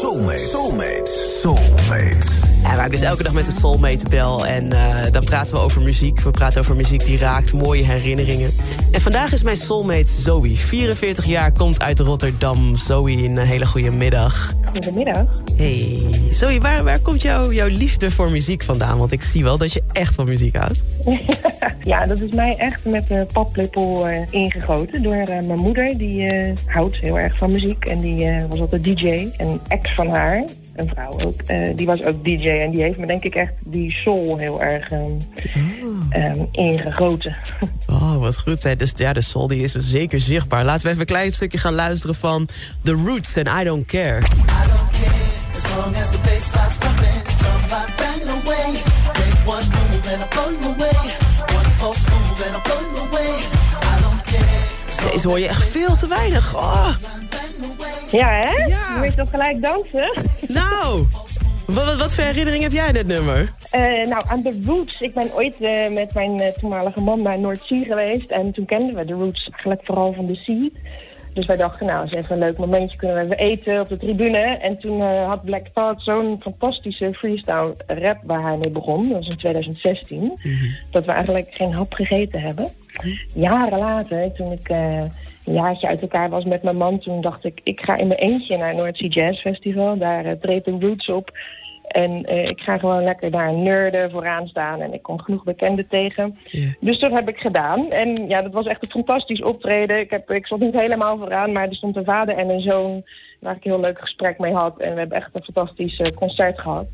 Soulmate. Soulmate. Soulmate. Ja, waar ik dus elke dag met een soulmate bel. En uh, dan praten we over muziek. We praten over muziek die raakt, mooie herinneringen. En vandaag is mijn soulmate Zoe. 44 jaar, komt uit Rotterdam. Zoe, een hele goede middag. Goedemiddag. Hey, Zoe, waar, waar komt jou, jouw liefde voor muziek vandaan? Want ik zie wel dat je echt van muziek houdt. ja, dat is mij echt met de paplepel uh, ingegoten door uh, mijn moeder. Die houdt heel erg van muziek en die was altijd DJ. Een ex van haar, een vrouw ook, die was ook DJ. En die heeft me denk ik echt die soul heel erg um, oh. um, ingegoten. oh, wat goed. Hè? Dus ja, de soul die is zeker zichtbaar. Laten we even een klein stukje gaan luisteren van The Roots en I Don't Care. As long as the bass starts pumping, drum line banging away. Make one move and I'm away. One false move and I'm blowing away. I don't care. Deze hoor je echt veel te weinig. Oh. Ja, hè? Ja. Moet je toch gelijk dansen? Nou, wat, wat voor herinnering heb jij aan dit nummer? Uh, nou, aan The Roots. Ik ben ooit uh, met mijn uh, toenmalige man naar Noordzee geweest. En toen kenden we The Roots eigenlijk vooral van de Sea. Dus wij dachten, nou, is even een leuk momentje, kunnen we even eten op de tribune. En toen had Black Thought zo'n fantastische freestyle rap waar hij mee begon. Dat was in 2016. Mm -hmm. Dat we eigenlijk geen hap gegeten hebben. -hmm. Jaren later, toen ik een jaartje uit elkaar was met mijn man... toen dacht ik, ik ga in mijn eentje naar Noordzee Jazz Festival. Daar uh, treedt de Roots op. En uh, ik ga gewoon lekker daar nerden vooraan staan. En ik kom genoeg bekenden tegen. Yeah. Dus dat heb ik gedaan. En ja, dat was echt een fantastisch optreden. Ik, heb, ik stond niet helemaal vooraan, maar er stond een vader en een zoon... waar ik een heel leuk gesprek mee had. En we hebben echt een fantastisch uh, concert gehad.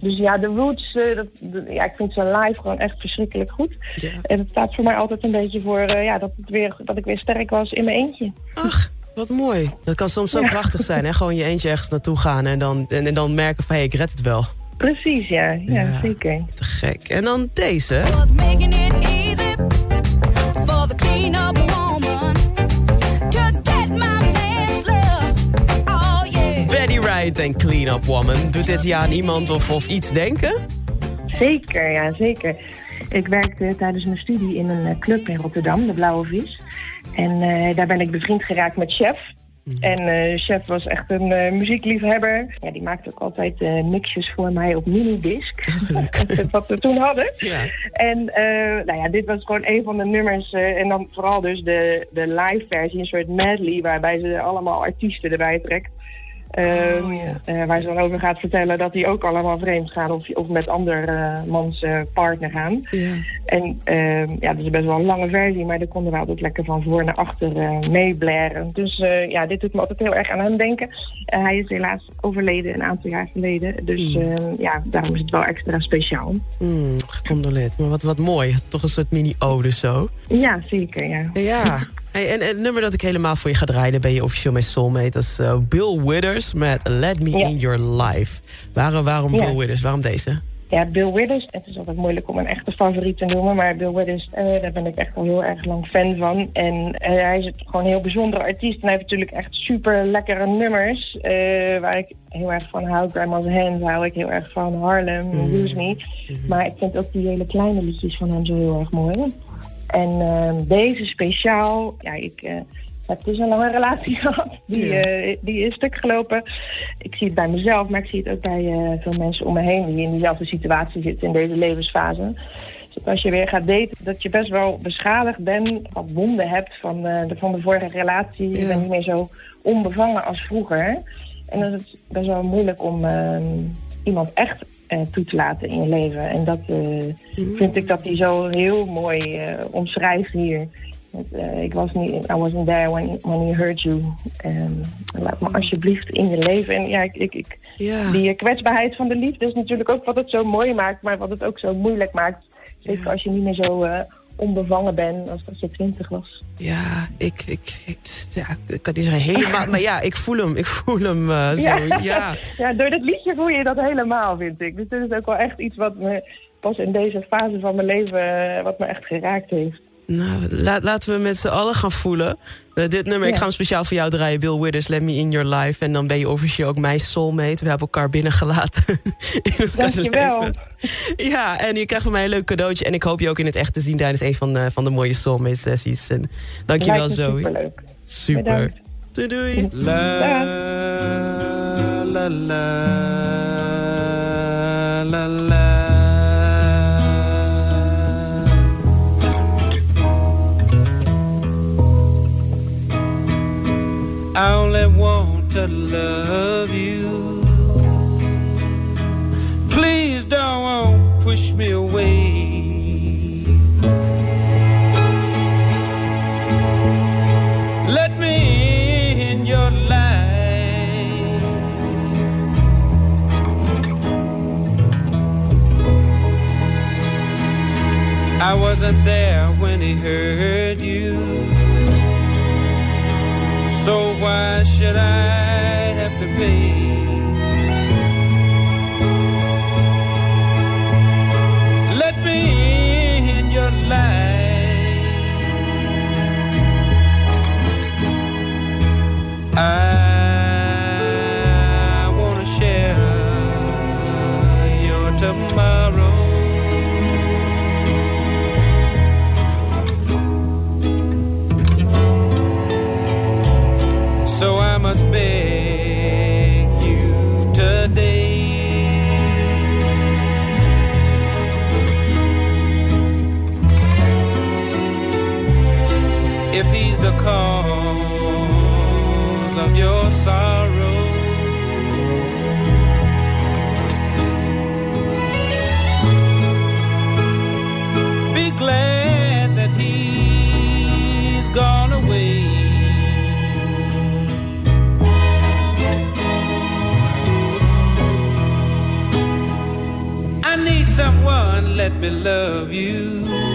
Dus ja, de Roots, uh, dat, de, ja, ik vind ze live gewoon echt verschrikkelijk goed. Yeah. En het staat voor mij altijd een beetje voor ja, dat, het weer, dat ik weer sterk was in mijn eentje. Ach. Wat mooi. Dat kan soms zo ja. krachtig zijn, hè? Gewoon je eentje ergens naartoe gaan en dan, en, en dan merken van, hé, hey, ik red het wel. Precies, ja. Ja, ja. zeker. Te gek. En dan deze. Betty Wright en Clean Up Woman. Doet dit je aan iemand of, of iets denken? Zeker, ja, zeker. Ik werkte tijdens mijn studie in een club in Rotterdam, de Blauwe Vis. En uh, daar ben ik bevriend geraakt met Chef. Mm. En uh, Chef was echt een uh, muziekliefhebber. Ja, die maakte ook altijd mixjes voor mij op minidisc. wat we toen hadden. Ja. En nou ja, dit was gewoon een van de nummers. en dan vooral dus de, de live versie, een soort medley... waarbij ze allemaal artiesten erbij trekt. Uh, oh, yeah. uh, waar ze dan over gaat vertellen dat die ook allemaal vreemd gaan of, of met andermans uh, partner gaan. Yeah. En ja, dat is best wel een lange versie, maar daar konden we altijd lekker van voor naar achter meeblaren. Dus ja, dit doet me altijd heel erg aan hem denken. hij is helaas overleden een aantal jaar geleden, dus mm. ja, daarom is het wel extra speciaal. Mm, gecondoleerd, maar wat, wat mooi. Toch een soort mini-ode zo. Ja, zeker, ja. Ja. Hey, en, en, het nummer dat ik helemaal voor je ga draaien... ben je officieel mijn soulmate. Dat is uh, Bill Withers met Let Me ja. In Your Life. Waarom, waarom ja. Bill Withers? Waarom deze? Ja, Bill Withers. Het is altijd moeilijk om een echte favoriet te noemen. Maar Bill Withers, uh, daar ben ik echt al heel erg lang fan van. En uh, hij is gewoon een heel bijzondere artiest. En hij heeft natuurlijk echt super lekkere nummers. waar ik heel erg van hou. Grandma's Hands hou ik heel erg van. Harlem, mm. Lose Me. Mm -hmm. Maar ik vind ook die hele kleine liedjes van hem zo heel erg mooi. En uh, deze speciaal, ja, ik uh, heb dus een lange relatie gehad. Die, uh, die is stuk gelopen. Ik zie het bij mezelf, maar ik zie het ook bij veel mensen om me heen... die in diezelfde situatie zitten in deze levensfase. Dus als je weer gaat daten, dat je best wel beschadigd bent... wat wonden hebt van de, van de vorige relatie. Ja. Je bent niet meer zo onbevangen als vroeger. En dan is het best wel moeilijk om ehm, iemand echt toe te laten in je leven. En dat uh, mm. vind ik dat hij zo heel mooi uh, omschrijft hier. ik was niet, I wasn't there when, when he hurt you. Um, laat me alsjeblieft in je leven. En ja, ik, ik, ik yeah. die kwetsbaarheid van de liefde is natuurlijk ook wat het zo mooi maakt, maar wat het ook zo moeilijk maakt. Zeker yeah. als je niet meer zo onbevangen ben als dat je twintig was. Ja, ik, ik, ik, ja, ik kan niet zeggen helemaal, maar ja, ik voel hem, ik voel hem uh, zo, ja. ja. door dit liedje voel je dat helemaal, vind ik. Dus dit is ook wel echt iets wat me pas in deze fase van mijn leven, wat me echt geraakt heeft. Nou, laten we met z'n allen gaan voelen. Uh, dit nummer, ik ga hem speciaal voor jou draaien. Bill Withers, Let Me In Your Life. En dan ben je officieel ook mijn soulmate. We hebben elkaar binnengelaten. Dankjewel. Ja, en je krijgt van mij een leuk cadeautje. En ik hoop je ook in het echt te zien tijdens een van de, van de mooie soulmate sessies. En dankjewel Zoe. Superleuk. Super. Bedankt. Doei doei. La, la, la, to love you. Please don't push me away. Let me in your life. I wasn't there when he hurt you. So why should I have to pay? If he's the cause of your sorrow, be glad that he's gone away. I need someone, let me love you.